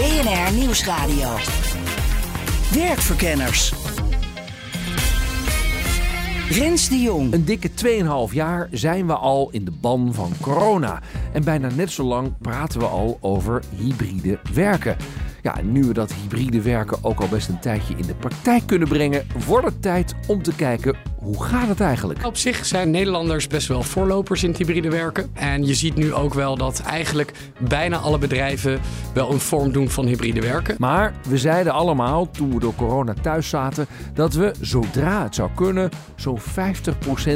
BNR Nieuwsradio. Werkverkenners. Rens de Jong. Een dikke 2,5 jaar zijn we al in de ban van corona. En bijna net zo lang praten we al over hybride werken. Ja, en nu we dat hybride werken ook al best een tijdje in de praktijk kunnen brengen, wordt het tijd om te kijken hoe gaat het eigenlijk? Op zich zijn Nederlanders best wel voorlopers in het hybride werken. En je ziet nu ook wel dat eigenlijk bijna alle bedrijven wel een vorm doen van hybride werken. Maar we zeiden allemaal toen we door corona thuis zaten dat we zodra het zou kunnen zo'n 50%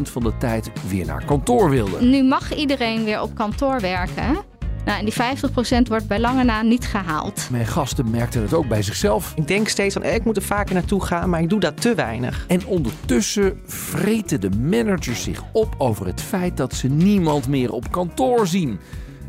van de tijd weer naar kantoor wilden. Nu mag iedereen weer op kantoor werken. Nou, en die 50% wordt bij lange na niet gehaald. Mijn gasten merkten het ook bij zichzelf. Ik denk steeds van, eh, ik moet er vaker naartoe gaan, maar ik doe dat te weinig. En ondertussen vreten de managers zich op over het feit dat ze niemand meer op kantoor zien.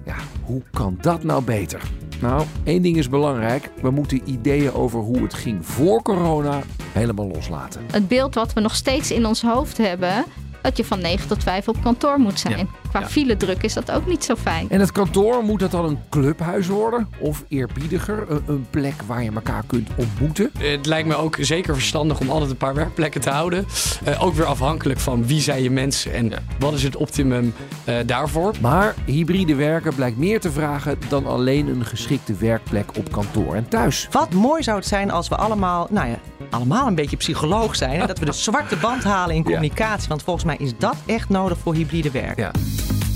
Ja, hoe kan dat nou beter? Nou, één ding is belangrijk. We moeten ideeën over hoe het ging voor corona helemaal loslaten. Het beeld wat we nog steeds in ons hoofd hebben, dat je van 9 tot 5 op kantoor moet zijn. Ja. Qua Ja. file druk is dat ook niet zo fijn. En het kantoor, moet dat dan een clubhuis worden? Of eerbiediger, een, een plek waar je elkaar kunt ontmoeten? Het lijkt me ook zeker verstandig om altijd een paar werkplekken te houden. Eh, ook weer afhankelijk van wie zijn je mensen en wat is het optimum eh, daarvoor. Maar hybride werken blijkt meer te vragen dan alleen een geschikte werkplek op kantoor en thuis. Wat mooi zou het zijn als we allemaal, nou ja, allemaal een beetje psycholoog zijn. En dat we de zwarte band halen in communicatie. Want volgens mij is dat echt nodig voor hybride werk. Ja.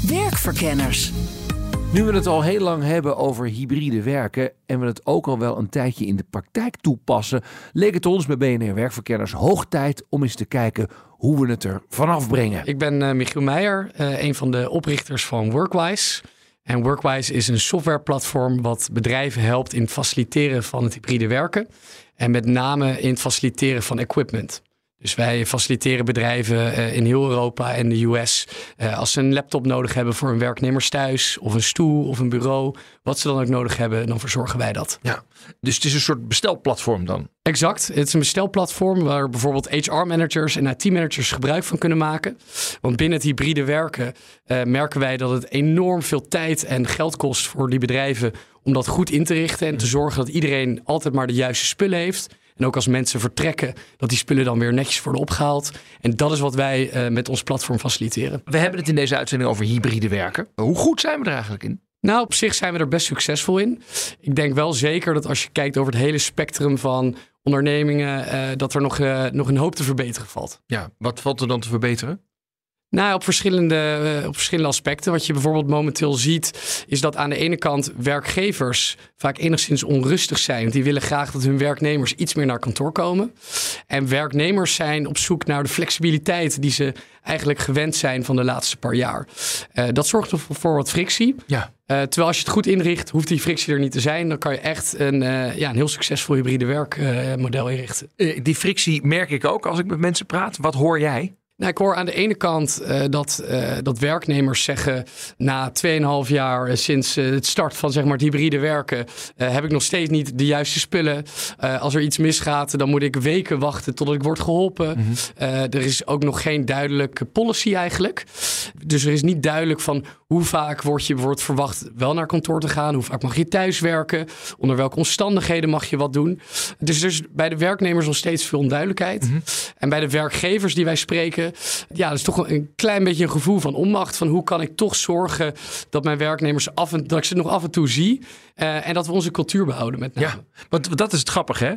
Werkverkenners. Nu we het al heel lang hebben over hybride werken en we het ook al wel een tijdje in de praktijk toepassen, leek het ons bij BNR Werkverkenners hoog tijd om eens te kijken hoe we het er vanaf brengen. Ik ben eh, Michiel Meijer, eh, een van de oprichters van Workwise. En Workwise is een softwareplatform wat bedrijven helpt in het faciliteren van het hybride werken. En met name in het faciliteren van equipment. Dus wij faciliteren bedrijven eh, in heel Europa en de US. eh, als ze een laptop nodig hebben voor hun werknemers thuis, of een stoel of een bureau, wat ze dan ook nodig hebben, dan verzorgen wij dat. Ja, dus het is een soort bestelplatform dan. Exact. Het is een bestelplatform waar bijvoorbeeld HR-managers en IT-managers gebruik van kunnen maken. Want binnen het hybride werken eh, merken wij dat het enorm veel tijd en geld kost voor die bedrijven om dat goed in te richten en te zorgen dat iedereen altijd maar de juiste spullen heeft. En ook als mensen vertrekken, dat die spullen dan weer netjes worden opgehaald. En dat is wat wij eh, met ons platform faciliteren. We hebben het in deze uitzending over hybride werken. Hoe goed zijn we er eigenlijk in? Nou, op zich zijn we er best succesvol in. Ik denk wel zeker dat als je kijkt over het hele spectrum van ondernemingen, eh, dat er nog, eh, nog een hoop te verbeteren valt. Ja, wat valt er dan te verbeteren? Nou, op verschillende, eh, op verschillende aspecten. Wat je bijvoorbeeld momenteel ziet, is dat aan de ene kant werkgevers vaak enigszins onrustig zijn. Want die willen graag dat hun werknemers iets meer naar kantoor komen. En werknemers zijn op zoek naar de flexibiliteit die ze eigenlijk gewend zijn van de laatste paar jaar. Eh, dat zorgt ervoor voor wat frictie. Ja. Eh, terwijl als je het goed inricht, hoeft die frictie er niet te zijn. Dan kan je echt een, ja, een heel succesvol hybride werkmodel inrichten. Die frictie merk ik ook als ik met mensen praat. Wat hoor jij? Nou, ik hoor aan de ene kant eh, dat, eh, dat werknemers zeggen... na 2,5 jaar eh, sinds het start van zeg maar, het hybride werken... heb ik nog steeds niet de juiste spullen. Als er iets misgaat, dan moet ik weken wachten totdat ik word geholpen. Eh, er is ook nog geen duidelijke policy eigenlijk. Dus er is niet duidelijk van hoe vaak word je wordt verwacht wel naar kantoor te gaan. Hoe vaak mag je thuis werken? Onder welke omstandigheden mag je wat doen? Dus er is bij de werknemers nog steeds veel onduidelijkheid. En bij de werkgevers die wij spreken, ja, dat is toch een- een klein beetje een gevoel van onmacht. Van hoe kan ik toch zorgen dat mijn werknemers af en dat ik ze nog af en toe zie. eh, en dat we onze cultuur behouden met name. Ja, want dat is het grappige hè.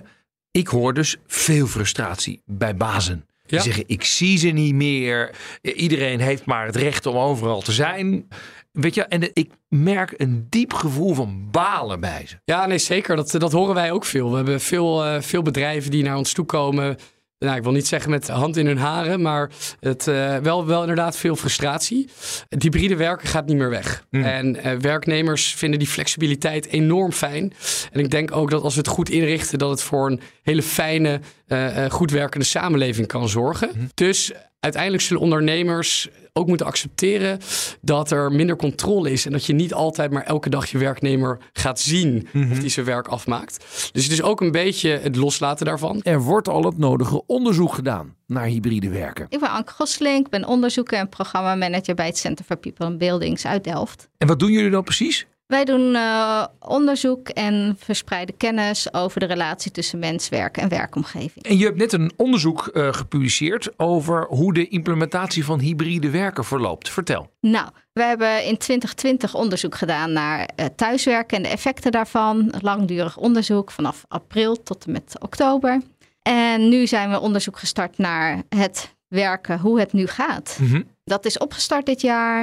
Ik hoor dus veel frustratie bij bazen. Die Ja. zeggen, ik zie ze niet meer. Iedereen heeft maar het recht om overal te zijn. Weet je, en ik merk een diep gevoel van balen bij ze. Ja, nee, zeker. Dat, dat horen wij ook veel. We hebben veel, eh, veel bedrijven die naar ons toe komen. Nou, ik wil niet zeggen met hand in hun haren, maar het, uh, wel, wel inderdaad veel frustratie. Het hybride werken gaat niet meer weg. Mm. En uh, werknemers vinden die flexibiliteit enorm fijn. En ik denk ook dat als we het goed inrichten, dat het voor een hele fijne, uh, goed werkende samenleving kan zorgen. Mm. Dus uiteindelijk zullen ondernemers ook moeten accepteren dat er minder controle is. En dat je niet altijd maar elke dag je werknemer gaat zien of die zijn werk afmaakt. Dus het is ook een beetje het loslaten daarvan. Er wordt al het nodige onderzoek gedaan naar hybride werken. Ik ben Anke Gosselink, ben onderzoeker en programmamanager bij het Center for People and Buildings uit Delft. En wat doen jullie dan precies? Wij doen uh, onderzoek en verspreiden kennis over de relatie tussen mens, werk en werkomgeving. En je hebt net een onderzoek uh, gepubliceerd over hoe de implementatie van hybride werken verloopt. Vertel. Nou, we hebben in 2020 onderzoek gedaan naar uh, thuiswerken en de effecten daarvan. Langdurig onderzoek vanaf april tot en met oktober. En nu zijn we onderzoek gestart naar het werken, hoe het nu gaat. Mm -hmm. Dat is opgestart dit jaar.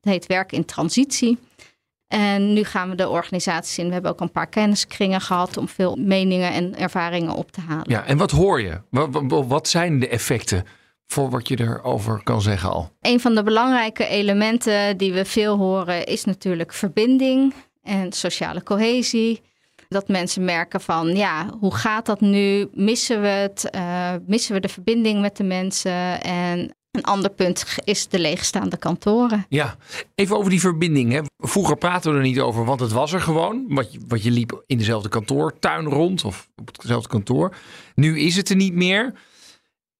Het heet Werk in Transitie. En nu gaan we de organisaties in. We hebben ook een paar kenniskringen gehad om veel meningen en ervaringen op te halen. Ja, en wat hoor je? Wat, wat zijn de effecten voor wat je erover kan zeggen al? Een van de belangrijke elementen die we veel horen is natuurlijk verbinding en sociale cohesie. Dat mensen merken van, ja, hoe gaat dat nu? Missen we het? Uh, missen we de verbinding met de mensen? En een ander punt is de leegstaande kantoren. Ja, even over die verbinding. Hè. Vroeger praten we er niet over, want het was er gewoon. Wat je, wat je liep in dezelfde kantoortuin rond of op hetzelfde kantoor. Nu is het er niet meer.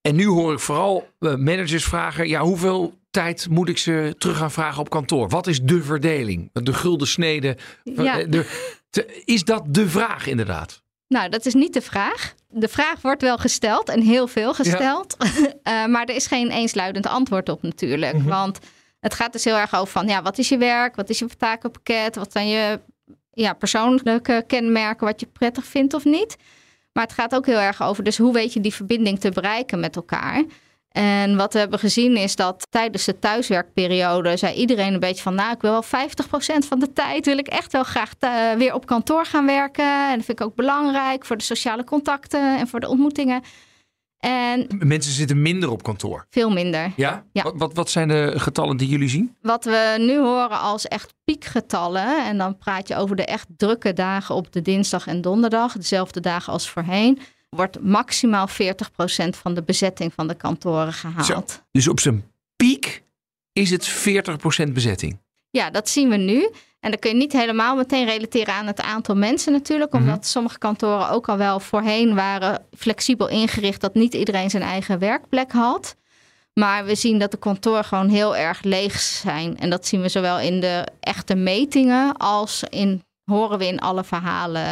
En nu hoor ik vooral uh, managers vragen: ja, hoeveel tijd moet ik ze terug gaan vragen op kantoor? Wat is de verdeling? De gulden snede. Ja. De, te, is dat de vraag inderdaad? Nou, dat is niet de vraag. De vraag wordt wel gesteld en heel veel gesteld. Ja. uh, maar er is geen eensluidend antwoord op natuurlijk. Mhm. Mm -hmm. Want het gaat dus heel erg over van ja, wat is je werk? Wat is je takenpakket? Wat zijn je ja, persoonlijke kenmerken? Wat je prettig vindt of niet? Maar het gaat ook heel erg over dus hoe weet je die verbinding te bereiken met elkaar? En wat we hebben gezien is dat tijdens de thuiswerkperiode zei iedereen een beetje van, nou, ik wil wel 50% van de tijd wil ik echt wel graag uh, weer op kantoor gaan werken. En dat vind ik ook belangrijk voor de sociale contacten en voor de ontmoetingen. En Mensen zitten minder op kantoor. veel minder. Ja? Ja. Wat, wat, wat zijn de getallen die jullie zien? Wat we nu horen als echt piekgetallen, en dan praat je over de echt drukke dagen op de dinsdag en donderdag, dezelfde dagen als voorheen, wordt maximaal 40% van de bezetting van de kantoren gehaald. Zo. Dus op zijn piek is het 40% bezetting. Ja, dat zien we nu. En dat kun je niet helemaal meteen relateren aan het aantal mensen natuurlijk. Omdat Mhm. sommige kantoren ook al wel voorheen waren flexibel ingericht. Dat niet iedereen zijn eigen werkplek had. Maar we zien dat de kantoren gewoon heel erg leeg zijn. En dat zien we zowel in de echte metingen als in, horen we in alle verhalen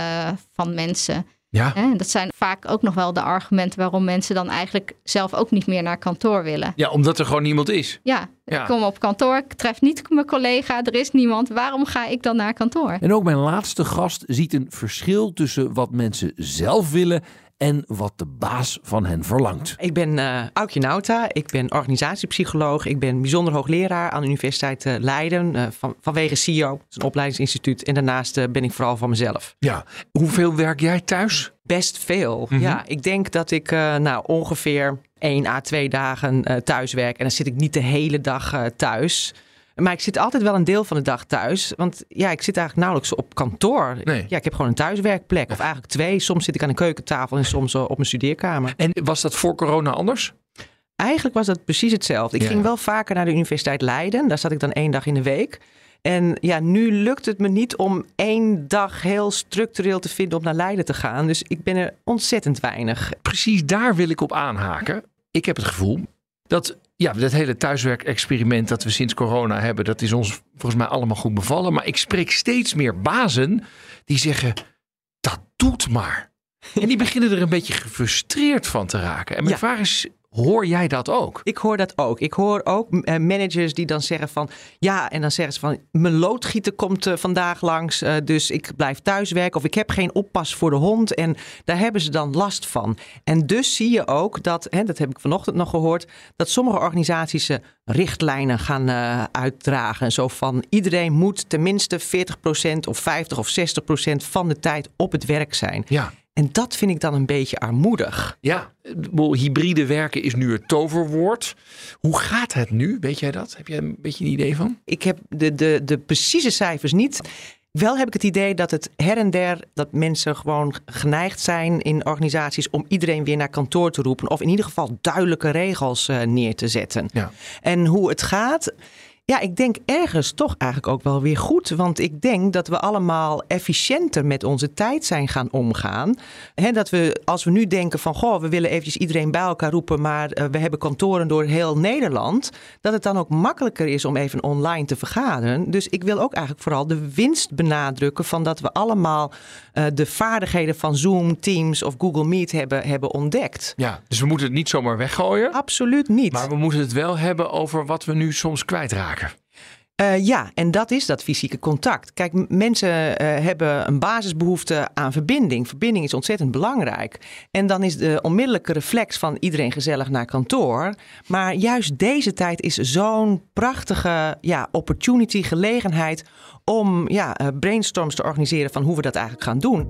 van mensen. Ja. Hè, Dat zijn vaak ook nog wel de argumenten waarom mensen dan eigenlijk zelf ook niet meer naar kantoor willen. Ja, omdat er gewoon niemand is. Ja, Ja. ik kom op kantoor, ik tref niet mijn collega, er is niemand. Waarom ga ik dan naar kantoor? En ook mijn laatste gast ziet een verschil tussen wat mensen zelf willen en wat de baas van hen verlangt. Ik ben uh, Aukje Nauta, ik ben organisatiepsycholoog. Ik ben bijzonder hoogleraar aan de Universiteit uh, Leiden uh, van, vanwege CIO, is een opleidingsinstituut. En daarnaast uh, ben ik vooral van mezelf. Ja. Hoeveel werk jij thuis? Best veel. Mhm. Ja, ik denk dat ik uh, nou, ongeveer 1 à 2 dagen thuis werk. En dan zit ik niet de hele dag thuis. Maar ik zit altijd wel een deel van de dag thuis. Want ja, ik zit eigenlijk nauwelijks op kantoor. Nee. Ja, ik heb gewoon een thuiswerkplek. Of eigenlijk twee. Soms zit ik aan een keukentafel en soms op mijn studeerkamer. En was dat voor corona anders? Eigenlijk was dat precies hetzelfde. Ik Ja. ging wel vaker naar de Universiteit Leiden. Daar zat ik dan één dag in de week. En ja, nu lukt het me niet om één dag heel structureel te vinden om naar Leiden te gaan. Dus ik ben er ontzettend weinig. Precies daar wil ik op aanhaken. Ik heb het gevoel dat ja, dat hele thuiswerkexperiment dat we sinds corona hebben, dat is ons volgens mij allemaal goed bevallen. Maar ik spreek steeds meer bazen die zeggen, dat doet maar. En die beginnen er een beetje gefrustreerd van te raken. En mijn Ja. vraag is, hoor jij dat ook? Ik hoor dat ook. Ik hoor ook eh, managers die dan zeggen van... ja, en dan zeggen ze van... mijn loodgieter komt eh, vandaag langs, eh, dus ik blijf thuiswerken... of ik heb geen oppas voor de hond. En daar hebben ze dan last van. En dus zie je ook dat, hè, dat heb ik vanochtend nog gehoord... dat sommige organisaties richtlijnen gaan uitdragen. Zo van iedereen moet tenminste 40% of 50 of 60% van de tijd op het werk zijn. Ja, En dat vind ik dan een beetje armoedig. Ja, hybride werken is nu het toverwoord. Hoe gaat het nu? Weet jij dat? Heb jij een beetje een idee van? Ik heb de, de, de precieze cijfers niet. Wel heb ik het idee dat het her en der dat mensen gewoon geneigd zijn in organisaties om iedereen weer naar kantoor te roepen. Of in ieder geval duidelijke regels eh, neer te zetten. Ja. En hoe het gaat. Ja, ik denk ergens toch eigenlijk ook wel weer goed. Want ik denk dat we allemaal efficiënter met onze tijd zijn gaan omgaan. He, dat we, als we nu denken van, goh, we willen eventjes iedereen bij elkaar roepen, maar uh, we hebben kantoren door heel Nederland. Dat het dan ook makkelijker is om even online te vergaderen. Dus ik wil ook eigenlijk vooral de winst benadrukken van dat we allemaal uh, de vaardigheden van Zoom, Teams of Google Meet hebben, hebben ontdekt. Ja, dus we moeten het niet zomaar weggooien. Absoluut niet. Maar we moeten het wel hebben over wat we nu soms kwijtraken. Uh, ja, en dat is dat fysieke contact. Kijk, mensen uh, hebben een basisbehoefte aan verbinding. Verbinding is ontzettend belangrijk. En dan is de onmiddellijke reflex van iedereen gezellig naar kantoor. Maar juist deze tijd is zo'n prachtige ja, opportunity, gelegenheid om ja, uh, brainstorms te organiseren van hoe we dat eigenlijk gaan doen.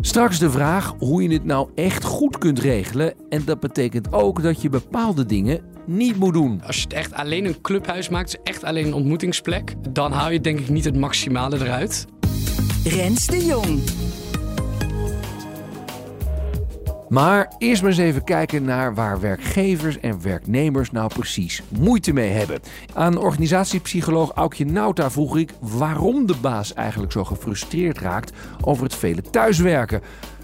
Straks de vraag hoe je het nou echt goed kunt regelen. En dat betekent ook dat je bepaalde dingen niet moet doen. Als je het echt alleen een clubhuis maakt, dus echt alleen een ontmoetingsplek, dan haal je denk ik niet het maximale eruit. Rens de Jong. Maar eerst maar eens even kijken naar waar werkgevers en werknemers nou precies moeite mee hebben. Aan organisatiepsycholoog Aukje Nauta vroeg ik waarom de baas eigenlijk zo gefrustreerd raakt over het vele thuiswerken.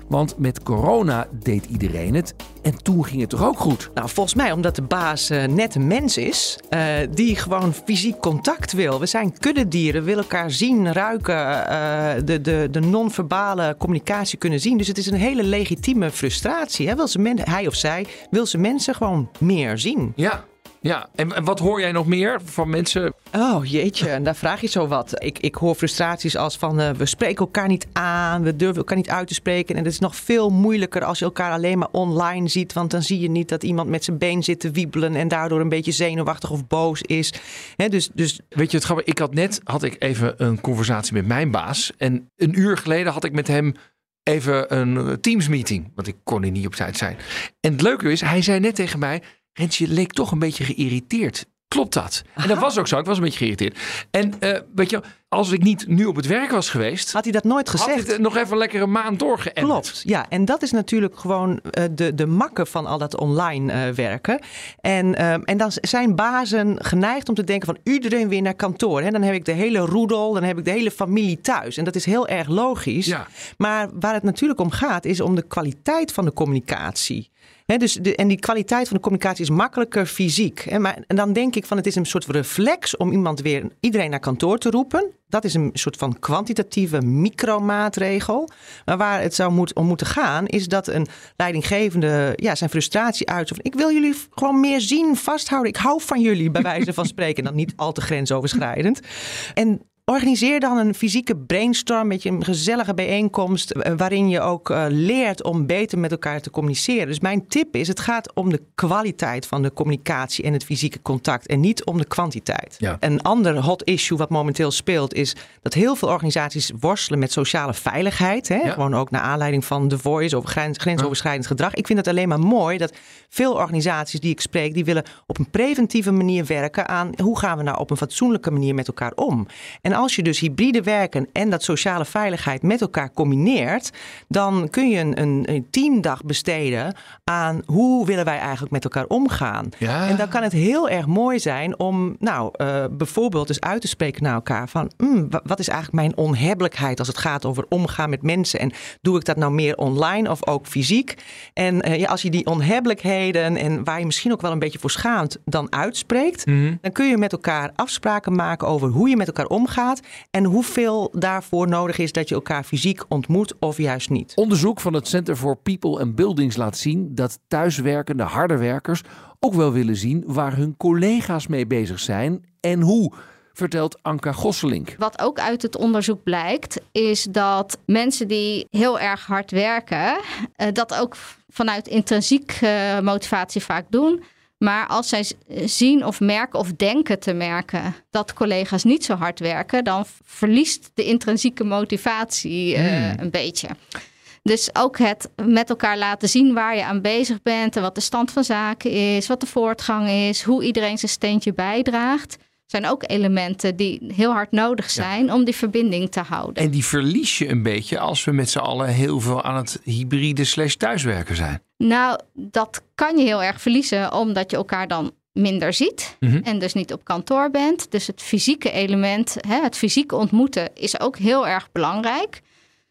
Want met corona deed iedereen het en toen ging het toch ook goed? Nou, volgens mij omdat de baas uh, net een mens is uh, die gewoon fysiek contact wil. We zijn kuddedieren, willen elkaar zien, ruiken, uh, de, de, de non-verbale communicatie kunnen zien. Dus het is een hele legitieme frustratie. Hè? Wil ze men, hij of zij wil ze mensen gewoon meer zien. Ja, ja, en, wat hoor jij nog meer van mensen? Oh jeetje, en daar vraag je zo wat. Ik, ik hoor frustraties als van uh, we spreken elkaar niet aan, we durven elkaar niet uit te spreken. En het is nog veel moeilijker als je elkaar alleen maar online ziet. Want dan zie je niet dat iemand met zijn been zit te wiebelen en daardoor een beetje zenuwachtig of boos is. He, dus, dus... Weet je het grappig? Ik had net had ik even een conversatie met mijn baas. En een uur geleden had ik met hem even een Teams meeting. Want ik kon er niet op tijd zijn. En het leuke is, hij zei net tegen mij. Rensje leek toch een beetje geïrriteerd. Klopt dat? En dat was ook zo. Ik was een beetje geïrriteerd. En uh, weet je, als ik niet nu op het werk was geweest... Had hij dat nooit gezegd? Had nog even lekker een maand doorgeënt. Klopt, ja. En dat is natuurlijk gewoon uh, de, de makke van al dat online uh, werken. En, uh, en dan zijn bazen geneigd om te denken van iedereen weer naar kantoor. Hè? Dan heb ik de hele roedel, dan heb ik de hele familie thuis. En dat is heel erg logisch. Ja. Maar waar het natuurlijk om gaat, is om de kwaliteit van de communicatie. He, dus de, en die kwaliteit van de communicatie is makkelijker fysiek. He, maar, en dan denk ik van het is een soort reflex om iemand weer iedereen naar kantoor te roepen. Dat is een soort van kwantitatieve micromaatregel. Maar waar het zou moet, om moeten gaan, is dat een leidinggevende ja, zijn frustratie uit. Ik wil jullie gewoon meer zien, vasthouden. Ik hou van jullie, bij wijze van spreken. Dan niet al te grensoverschrijdend. En Organiseer dan een fysieke brainstorm met je een gezellige bijeenkomst. waarin je ook uh, leert om beter met elkaar te communiceren. Dus mijn tip is: het gaat om de kwaliteit van de communicatie en het fysieke contact. En niet om de kwantiteit. Ja. Een ander hot issue wat momenteel speelt is dat heel veel organisaties worstelen met sociale veiligheid. Hè? Ja. Gewoon ook naar aanleiding van The Voice over grens, grensoverschrijdend gedrag. Ik vind het alleen maar mooi dat veel organisaties die ik spreek, die willen op een preventieve manier werken aan hoe gaan we nou op een fatsoenlijke manier met elkaar om. En als je dus hybride werken en dat sociale veiligheid met elkaar combineert, dan kun je een, een, een teamdag besteden aan hoe willen wij eigenlijk met elkaar omgaan. Ja. En dan kan het heel erg mooi zijn om nou, uh, bijvoorbeeld eens uit te spreken naar elkaar van mm, wat is eigenlijk mijn onhebbelijkheid als het gaat over omgaan met mensen en doe ik dat nou meer online of ook fysiek? En uh, ja, als je die onhebbelijkheden en waar je misschien ook wel een beetje voor schaamt dan uitspreekt, Mhm. dan kun je met elkaar afspraken maken over hoe je met elkaar omgaat en hoeveel daarvoor nodig is dat je elkaar fysiek ontmoet of juist niet. Onderzoek van het Center for People and Buildings laat zien dat thuiswerkende harde werkers ook wel willen zien waar hun collega's mee bezig zijn en hoe. Vertelt Anka Gosselink. Wat ook uit het onderzoek blijkt, is dat mensen die heel erg hard werken, dat ook vanuit intrinsiek motivatie vaak doen. Maar als zij zien of merken of denken te merken dat collega's niet zo hard werken, dan verliest de intrinsieke motivatie uh, Hmm. een beetje. Dus ook het met elkaar laten zien waar je aan bezig bent en wat de stand van zaken is, wat de voortgang is, hoe iedereen zijn steentje bijdraagt. Zijn ook elementen die heel hard nodig zijn om die verbinding te houden. En die verlies je een beetje als we met z'n allen heel veel aan het hybride slash thuiswerken zijn. Nou, dat kan je heel erg verliezen, omdat je elkaar dan minder ziet Mhm. en dus niet op kantoor bent. Dus het fysieke element, hè, het fysieke ontmoeten, is ook heel erg belangrijk.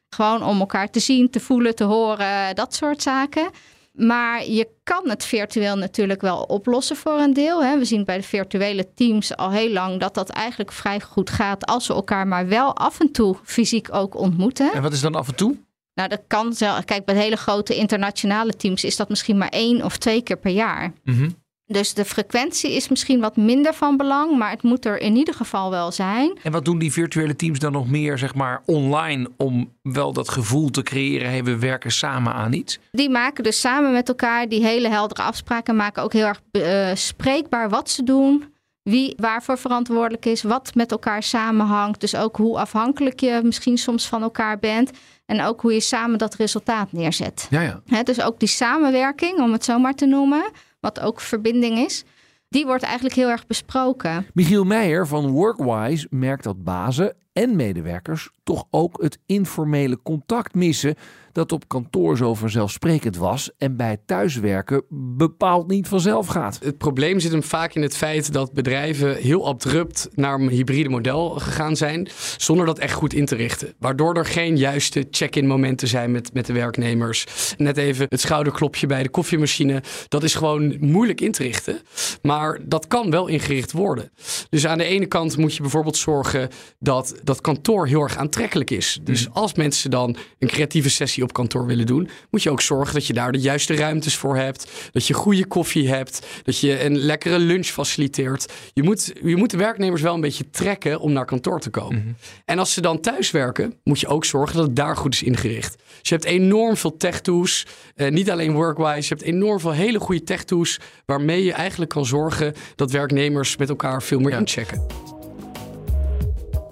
Gewoon om elkaar te zien, te voelen, te horen, dat soort zaken. Maar je kan het virtueel natuurlijk wel oplossen voor een deel. Hè. We zien bij de virtuele teams al heel lang dat dat eigenlijk vrij goed gaat als we elkaar maar wel af en toe fysiek ook ontmoeten. En wat is dan af en toe? Nou, dat kan zelf. Kijk, bij hele grote internationale teams is dat misschien maar één of twee keer per jaar. Mhm. Dus de frequentie is misschien wat minder van belang, maar het moet er in ieder geval wel zijn. En wat doen die virtuele teams dan nog meer, zeg maar, online om wel dat gevoel te creëren? Hey, we werken samen aan iets. Die maken dus samen met elkaar die hele heldere afspraken, maken ook heel erg eh, spreekbaar wat ze doen. Wie waarvoor verantwoordelijk is, wat met elkaar samenhangt. Dus ook hoe afhankelijk je misschien soms van elkaar bent. En ook hoe je samen dat resultaat neerzet. Ja, ja. Dus ook die samenwerking, om het zo maar te noemen, wat ook verbinding is, die wordt eigenlijk heel erg besproken. Michiel Meijer van Workwise merkt dat bazen en medewerkers toch ook het informele contact missen dat op kantoor zo vanzelfsprekend was en bij thuiswerken bepaald niet vanzelf gaat. Het probleem zit hem vaak in het feit dat bedrijven heel abrupt naar een hybride model gegaan zijn, zonder dat echt goed in te richten. Waardoor er geen juiste check-in momenten zijn met, met de werknemers. Net even het schouderklopje bij de koffiemachine. Dat is gewoon moeilijk in te richten. Maar dat kan wel ingericht worden. Dus aan de ene kant moet je bijvoorbeeld zorgen dat dat kantoor heel erg aantrekkelijk is. Dus als mensen dan een creatieve sessie op kantoor willen doen, moet je ook zorgen dat je daar de juiste ruimtes voor hebt. Dat je goede koffie hebt. Dat je een lekkere lunch faciliteert. Je moet, je moet de werknemers wel een beetje trekken om naar kantoor te komen. En als ze dan thuis werken, moet je ook zorgen dat het daar goed is ingericht. Dus je hebt enorm veel tech tools. Eh, niet alleen Workwise. Je hebt enorm veel hele goede tech tools. Waarmee je eigenlijk kan zorgen dat werknemers met elkaar veel meer inchecken.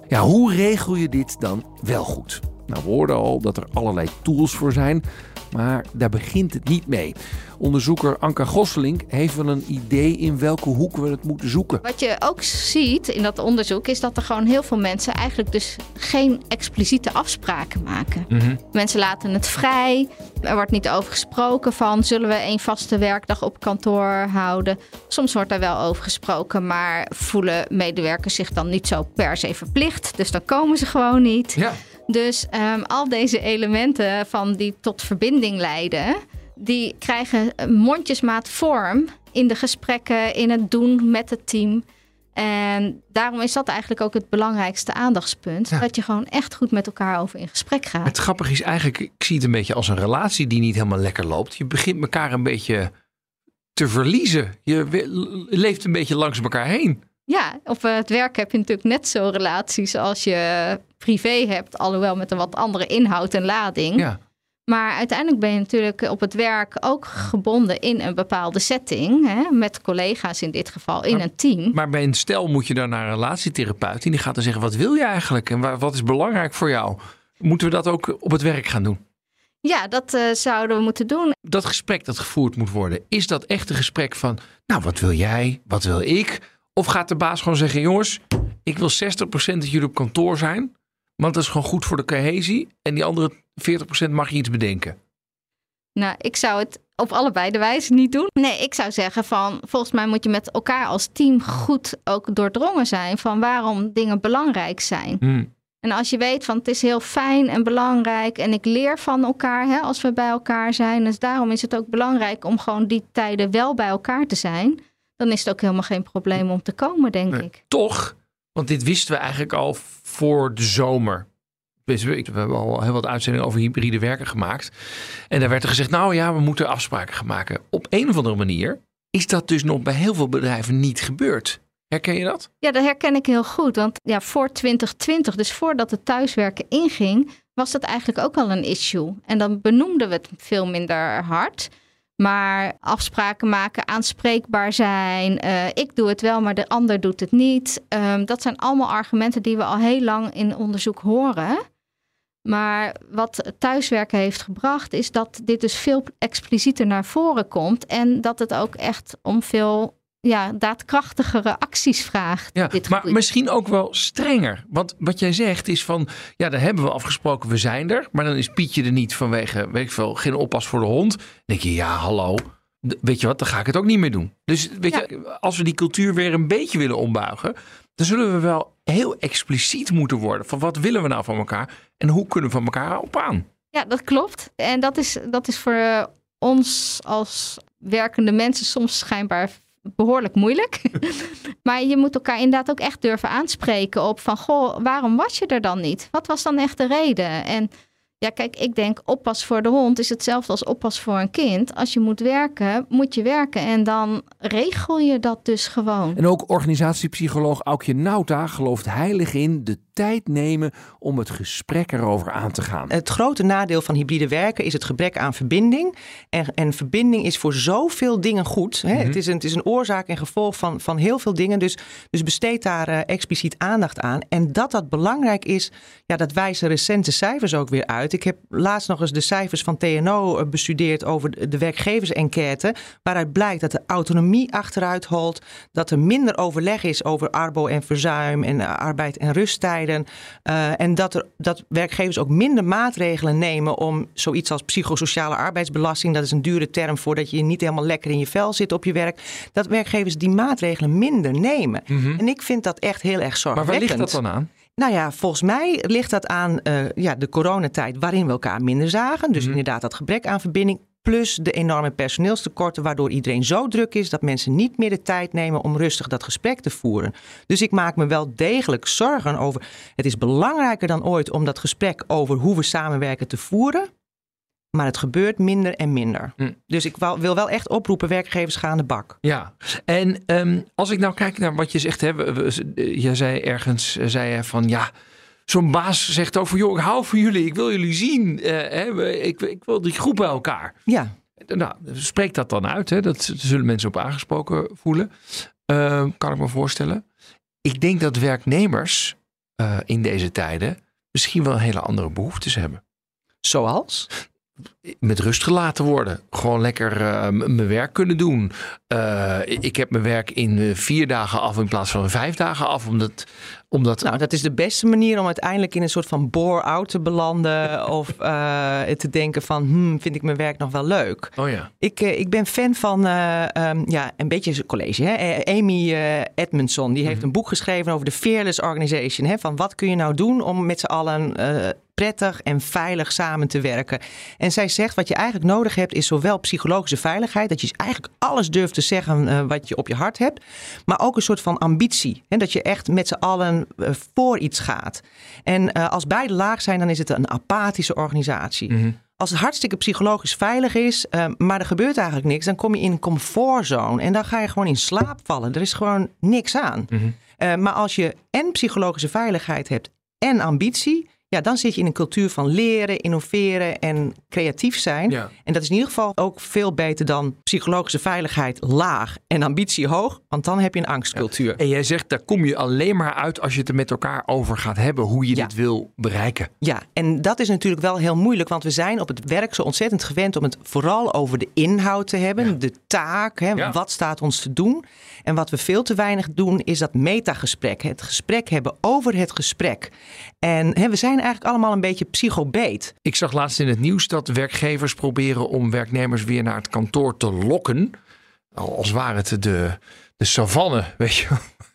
Ja, hoe regel je dit dan wel goed? Nou, we hoorden al dat er allerlei tools voor zijn, maar daar begint het niet mee. Onderzoeker Anka Gosselink heeft wel een idee in welke hoek we het moeten zoeken. Wat je ook ziet in dat onderzoek is dat er gewoon heel veel mensen eigenlijk dus geen expliciete afspraken maken. Mensen laten het vrij. Er wordt niet over gesproken van zullen we een vaste werkdag op kantoor houden. Soms wordt daar wel over gesproken, maar voelen medewerkers zich dan niet zo per se verplicht. Dus dan komen ze gewoon niet. Ja. Dus ehm, al deze elementen van die tot verbinding leiden, die krijgen mondjesmaat vorm in de gesprekken, in het doen met het team. En daarom is dat eigenlijk ook het belangrijkste aandachtspunt. Ja. Dat je gewoon echt goed met elkaar over in gesprek gaat. Het grappige is eigenlijk, ik zie het een beetje als een relatie die niet helemaal lekker loopt. Je begint elkaar een beetje te verliezen. Je leeft een beetje langs elkaar heen. Ja, op eh, het werk heb je natuurlijk net zo relaties als je privé hebt. Alhoewel met een wat andere inhoud en lading. Ja. Maar uiteindelijk ben je natuurlijk op het werk ook gebonden in een bepaalde setting. Hè, met collega's in dit geval, in Maar- een team. Maar bij een stel moet je dan naar een relatietherapeut. En die gaat dan zeggen, wat wil je eigenlijk? En wa- wat is belangrijk voor jou? Moeten we dat ook op het werk gaan doen? Ja, dat eh, zouden we moeten doen. Dat gesprek dat gevoerd moet worden. Is dat echt een gesprek van, nou wat wil jij? Wat wil ik? Of gaat de baas gewoon zeggen, jongens, ik wil 60% dat jullie op kantoor zijn. Want dat is gewoon goed voor de cohesie. En die andere 40% mag je iets bedenken. Nou, ik zou het op allebei de wijze niet doen. Nee, ik zou zeggen van volgens mij moet je met elkaar als team goed ook doordrongen zijn van waarom dingen belangrijk zijn. Hmm. En als je weet van het is heel fijn en belangrijk en ik leer van elkaar hè, als we bij elkaar zijn. Dus daarom is het ook belangrijk om gewoon die tijden wel bij elkaar te zijn. Dan is het ook helemaal geen probleem om te komen, denk Nee. ik. Toch, want dit wisten we eigenlijk al voor de zomer. Dus we we hebben al heel wat uitzendingen over hybride werken gemaakt. En daar werd er gezegd, nou ja, we moeten afspraken gaan maken. Op een of andere manier is dat dus nog bij heel veel bedrijven niet gebeurd. Herken je dat? Ja, dat herken ik heel goed. Want ja, voor 2020, dus voordat het thuiswerken inging, was dat eigenlijk ook al een issue. En dan benoemden we het veel minder hard. Maar afspraken maken, aanspreekbaar zijn. eh, ik doe het wel, maar de ander doet het niet. Ehm, dat zijn allemaal argumenten die we al heel lang in onderzoek horen. Maar wat thuiswerken heeft gebracht, is dat dit dus veel explicieter naar voren komt. En dat het ook echt om veel ja, daadkrachtigere acties vraagt. Ja, dit maar misschien ook wel strenger. Want wat jij zegt is van, ja, daar hebben we afgesproken, we zijn er. Maar dan is Pietje er niet vanwege, weet ik veel, geen oppas voor de hond. Dan denk je, ja, hallo. Weet je wat, dan ga ik het ook niet meer doen. Dus weet je, als we die cultuur weer een beetje willen ombuigen, dan zullen we wel heel expliciet moeten worden. Van wat willen we nou van elkaar en hoe kunnen we van elkaar op aan? Ja, dat klopt. En dat is, dat is voor eh, ons als werkende mensen soms schijnbaar behoorlijk moeilijk. maar je moet elkaar inderdaad ook echt durven aanspreken op van... goh, waarom was je er dan niet? Wat was dan echt de reden? En ja, kijk, ik denk oppas voor de hond is hetzelfde als oppas voor een kind. Als je moet werken, moet je werken. En dan regel je dat dus gewoon. En ook organisatiepsycholoog Aukje Nauta gelooft heilig in de tijd nemen om het gesprek erover aan te gaan. Het grote nadeel van hybride werken is het gebrek aan verbinding. En, en verbinding is voor zoveel dingen goed. Hè? het, is een, het is een oorzaak en gevolg van, van heel veel dingen. Dus, dus besteed daar eh, expliciet aandacht aan. En dat dat belangrijk is, ja, dat wijzen recente cijfers ook weer uit. Ik heb laatst nog eens de cijfers van TNO eh, bestudeerd over de werkgeversenquête. Waaruit blijkt dat de autonomie achteruit holt. Dat er minder overleg is over arbo en verzuim en eh, arbeid en rusttijden. Eh, en dat, er, dat werkgevers ook minder maatregelen nemen om zoiets als psychosociale arbeidsbelasting. Dat is een dure term voor dat je niet helemaal lekker in je vel zit op je werk. Dat werkgevers die maatregelen minder nemen. En ik vind dat echt heel erg Maar zorgwekkend. waar ligt dat dan aan? Nou ja, volgens mij ligt dat aan eh, ja, de coronatijd waarin we elkaar minder zagen. Dus inderdaad dat gebrek aan verbinding. Plus de enorme personeelstekorten, waardoor iedereen zo druk is dat mensen niet meer de tijd nemen om rustig dat gesprek te voeren. Dus ik maak me wel degelijk zorgen over. Het is belangrijker dan ooit om dat gesprek over hoe we samenwerken te voeren. Maar het gebeurt minder en minder. Hm. Dus ik wil wel echt oproepen: werkgevers gaan aan de bak. Ja, en ehm, als ik nou kijk naar wat je zegt, hè, we- we- je zei ergens, eh, zei je van ja, zo'n baas zegt over, joh, ik hou van jullie, ik wil jullie zien, eh, hè, ik, ik wil die groep bij elkaar. Ja, Nou, spreek dat dan uit, hè, dat zullen mensen op aangesproken voelen, Ehm, kan ik me voorstellen. Ik denk dat werknemers eh, in deze tijden misschien wel hele andere behoeftes hebben. zoals? Met rust gelaten worden. Gewoon lekker eh, mijn werk kunnen doen. Eh, ik heb mijn werk in eh, vier dagen af in plaats van vijf dagen af. Omdat, omdat Nou, dat is de beste manier om uiteindelijk in een soort van bore-out te belanden. of eh, te denken van, hmm, vind ik mijn werk nog wel leuk? oh ja. Ik, eh, ik ben fan van eh, ehm, ja, een beetje college. Hè? Amy Edmondson die heeft een boek geschreven over de Fearless Organization. Hè? Van wat kun je nou doen om met z'n allen prettig en veilig samen te werken. En zij zegt wat je eigenlijk nodig hebt is zowel psychologische veiligheid. Dat je eigenlijk alles durft te zeggen wat je op je hart hebt. Maar ook een soort van ambitie. Hè? Dat je echt met z'n allen eh, voor iets gaat. En eh, als beide laag zijn dan is het een apathische organisatie. Als het hartstikke psychologisch veilig is, eh, maar er gebeurt eigenlijk niks, dan kom je in een comfortzone en dan ga je gewoon in slaap vallen. Er is gewoon niks aan. Eh, maar als je en psychologische veiligheid hebt en ambitie, ja, dan zit je in een cultuur van leren, innoveren en creatief zijn. Ja. En dat is in ieder geval ook veel beter dan psychologische veiligheid laag en ambitie hoog, want dan heb je een angstcultuur. En jij zegt, daar kom je alleen maar uit als je het er met elkaar over gaat hebben. Hoe je Ja. dit wil bereiken. Ja, en dat is natuurlijk wel heel moeilijk, want we zijn op het werk zo ontzettend gewend om het vooral over de inhoud te hebben, de taak, hè, wat staat ons te doen. En wat we veel te weinig doen, is dat metagesprek, het gesprek hebben over het gesprek. En hè, we zijn eigenlijk allemaal een beetje psychobeet. Ik zag laatst in het nieuws dat werkgevers proberen om werknemers weer naar het kantoor te lokken. Al- Als ware het de, de savanne, weet je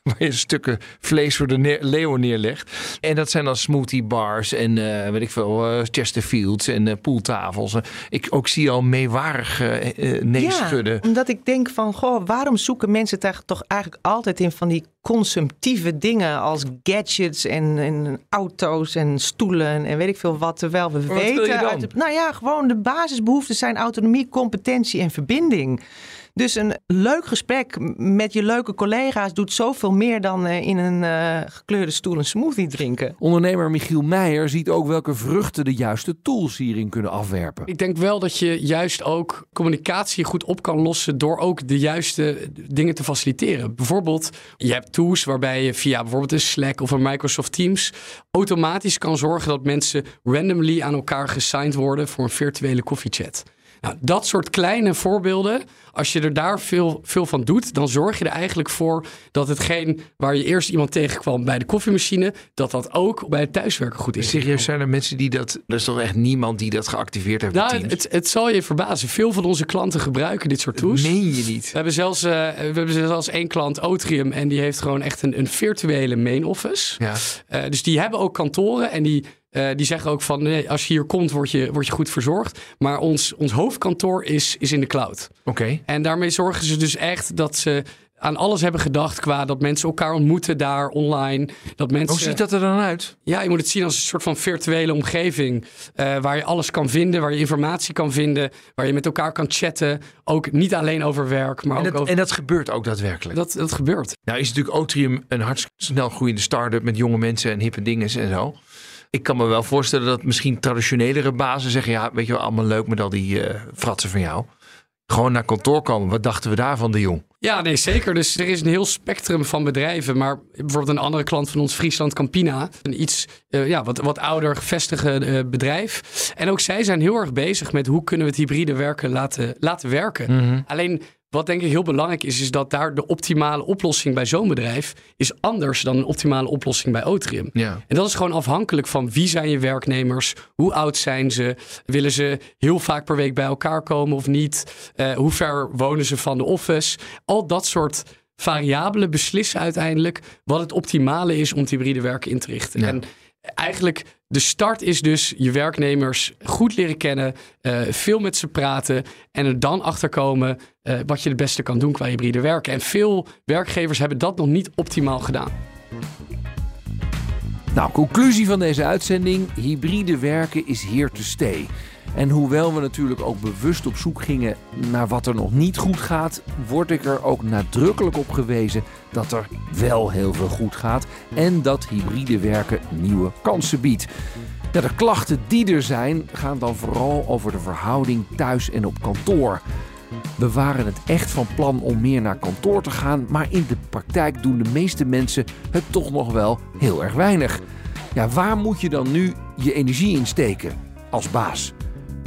Waar je stukken vlees voor de neer- leeuwen neerlegt. En dat zijn dan smoothie bars en eh, weet ik veel, eh, Chesterfields en eh, pooltafels. Ik ook zie al meewarig eh eh, nee schudden. omdat ik denk van, goh, waarom zoeken mensen eigenlijk toch eigenlijk altijd in van die consumptieve dingen als gadgets en, en auto's en stoelen en weet ik veel wat, terwijl we wat weten, uit de- nou ja, gewoon de basisbehoeften zijn autonomie, competentie en verbinding. Dus een leuk gesprek met je leuke collega's doet zoveel meer dan eh, in een eh, gekleurde stoel een smoothie drinken. Ondernemer Michiel Meijer ziet ook welke vruchten de juiste tools hierin kunnen afwerpen. Ik denk wel dat je juist ook communicatie goed op kan lossen door ook de juiste dingen te faciliteren. Bijvoorbeeld, je hebt tools waarbij je via bijvoorbeeld een Slack of een Microsoft Teams automatisch kan zorgen dat mensen randomly aan elkaar gesigned worden voor een virtuele koffiechat. Nou, dat soort kleine voorbeelden, als je er daar veel, veel van doet, dan zorg je er eigenlijk voor dat hetgeen waar je eerst iemand tegenkwam bij de koffiemachine, dat dat ook bij het thuiswerken goed is. Serieus, zijn er mensen die dat... Er is toch echt niemand die dat geactiveerd heeft Nou, het, het zal je verbazen. Veel van onze klanten gebruiken dit soort tools. meen je niet. We hebben zelfs, eh, we hebben zelfs één klant, Otrium, en die heeft gewoon echt een, een virtuele main office. Ja. Eh, dus die hebben ook kantoren en die, eh, die zeggen ook van nee, als je hier komt, word je, word je goed verzorgd. Maar ons, ons hoofdkantoor is, is in de cloud. Oké. En daarmee zorgen ze dus echt dat ze aan alles hebben gedacht qua dat mensen elkaar ontmoeten daar online. Dat mensen, Hoe ziet dat er dan uit? ja, je moet het zien als een soort van virtuele omgeving. eh, waar je alles kan vinden, waar je informatie kan vinden. Waar je met elkaar kan chatten. Ook niet alleen over werk, maar En ook dat, over... en dat gebeurt ook daadwerkelijk. Dat, dat gebeurt. Nou is natuurlijk Otrium een hartstikke snel groeiende start-up met jonge mensen en hippe dingen en zo. Ik kan me wel voorstellen dat misschien traditionelere bazen zeggen, ja, weet je wel, allemaal leuk met al die eh, fratsen van jou. Gewoon naar kantoor komen. Wat dachten we daarvan, de jong? Ja, nee, zeker. Dus er is een heel spectrum van bedrijven. Maar bijvoorbeeld een andere klant van ons, Friesland Campina. Een iets eh, ja, wat, wat ouder gevestigde eh, bedrijf. En ook zij zijn heel erg bezig met hoe kunnen we het hybride werken laten, laten werken. Alleen wat denk ik heel belangrijk is, is dat daar de optimale oplossing bij zo'n bedrijf is anders dan een optimale oplossing bij Otrium. Ja. En dat is gewoon afhankelijk van wie zijn je werknemers, hoe oud zijn ze, willen ze heel vaak per week bij elkaar komen of niet, Eh, hoe ver wonen ze van de office. Al dat soort variabelen beslissen uiteindelijk wat het optimale is om hybride werken in te richten. Ja. En eigenlijk de start is dus je werknemers goed leren kennen, eh, veel met ze praten en er dan achter komen eh, wat je het beste kan doen qua hybride werken. En veel werkgevers hebben dat nog niet optimaal gedaan. Nou, conclusie van deze uitzending: hybride werken is here to stay. En hoewel we natuurlijk ook bewust op zoek gingen naar wat er nog niet goed gaat, word ik er ook nadrukkelijk op gewezen dat er wel heel veel goed gaat en dat hybride werken nieuwe kansen biedt. De klachten die er zijn gaan dan vooral over de verhouding thuis en op kantoor. We waren het echt van plan om meer naar kantoor te gaan, maar in de praktijk doen de meeste mensen het toch nog wel heel erg weinig. Ja, waar moet je dan nu je energie in steken als baas?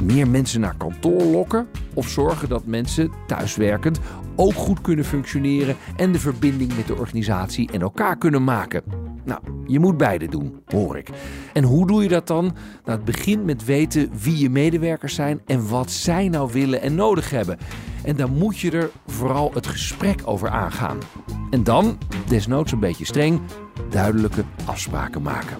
Meer mensen naar kantoor lokken of zorgen dat mensen thuiswerkend ook goed kunnen functioneren en de verbinding met de organisatie en elkaar kunnen maken? Nou, je moet beide doen, hoor ik. En hoe doe je dat dan? Nou, het begint met weten wie je medewerkers zijn en wat zij nou willen en nodig hebben. En dan moet je er vooral het gesprek over aangaan. En dan, desnoods een beetje streng, duidelijke afspraken maken.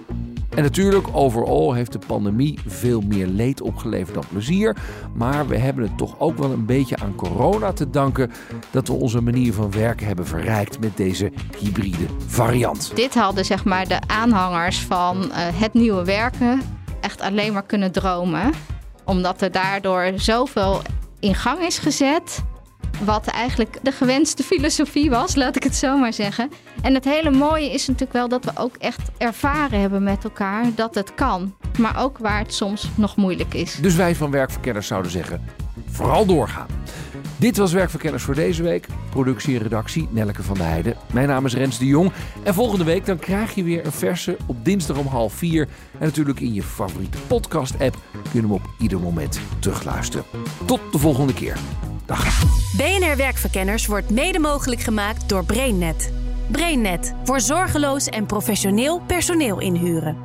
En natuurlijk, overal heeft de pandemie veel meer leed opgeleverd dan plezier. Maar we hebben het toch ook wel een beetje aan corona te danken dat we onze manier van werken hebben verrijkt met deze hybride variant. Dit hadden zeg maar de aanhangers van eh, het nieuwe werken echt alleen maar kunnen dromen. Omdat er daardoor zoveel in gang is gezet. Wat eigenlijk de gewenste filosofie was, laat ik het zo maar zeggen. En het hele mooie is natuurlijk wel dat we ook echt ervaren hebben met elkaar dat het kan. Maar ook waar het soms nog moeilijk is. Dus wij van Werkverkenners zouden zeggen, vooral doorgaan. Dit was Werkverkenners voor deze week. Productie en redactie Nelke van der Heijden. Mijn naam is Rens de Jong. En volgende week dan krijg je weer een verse op dinsdag om half vier. En natuurlijk in je favoriete podcast app kun je hem op ieder moment terugluisteren. Tot de volgende keer. Dag. BNR Werkverkenners wordt mede mogelijk gemaakt door BrainNet. BrainNet voor zorgeloos en professioneel personeel inhuren.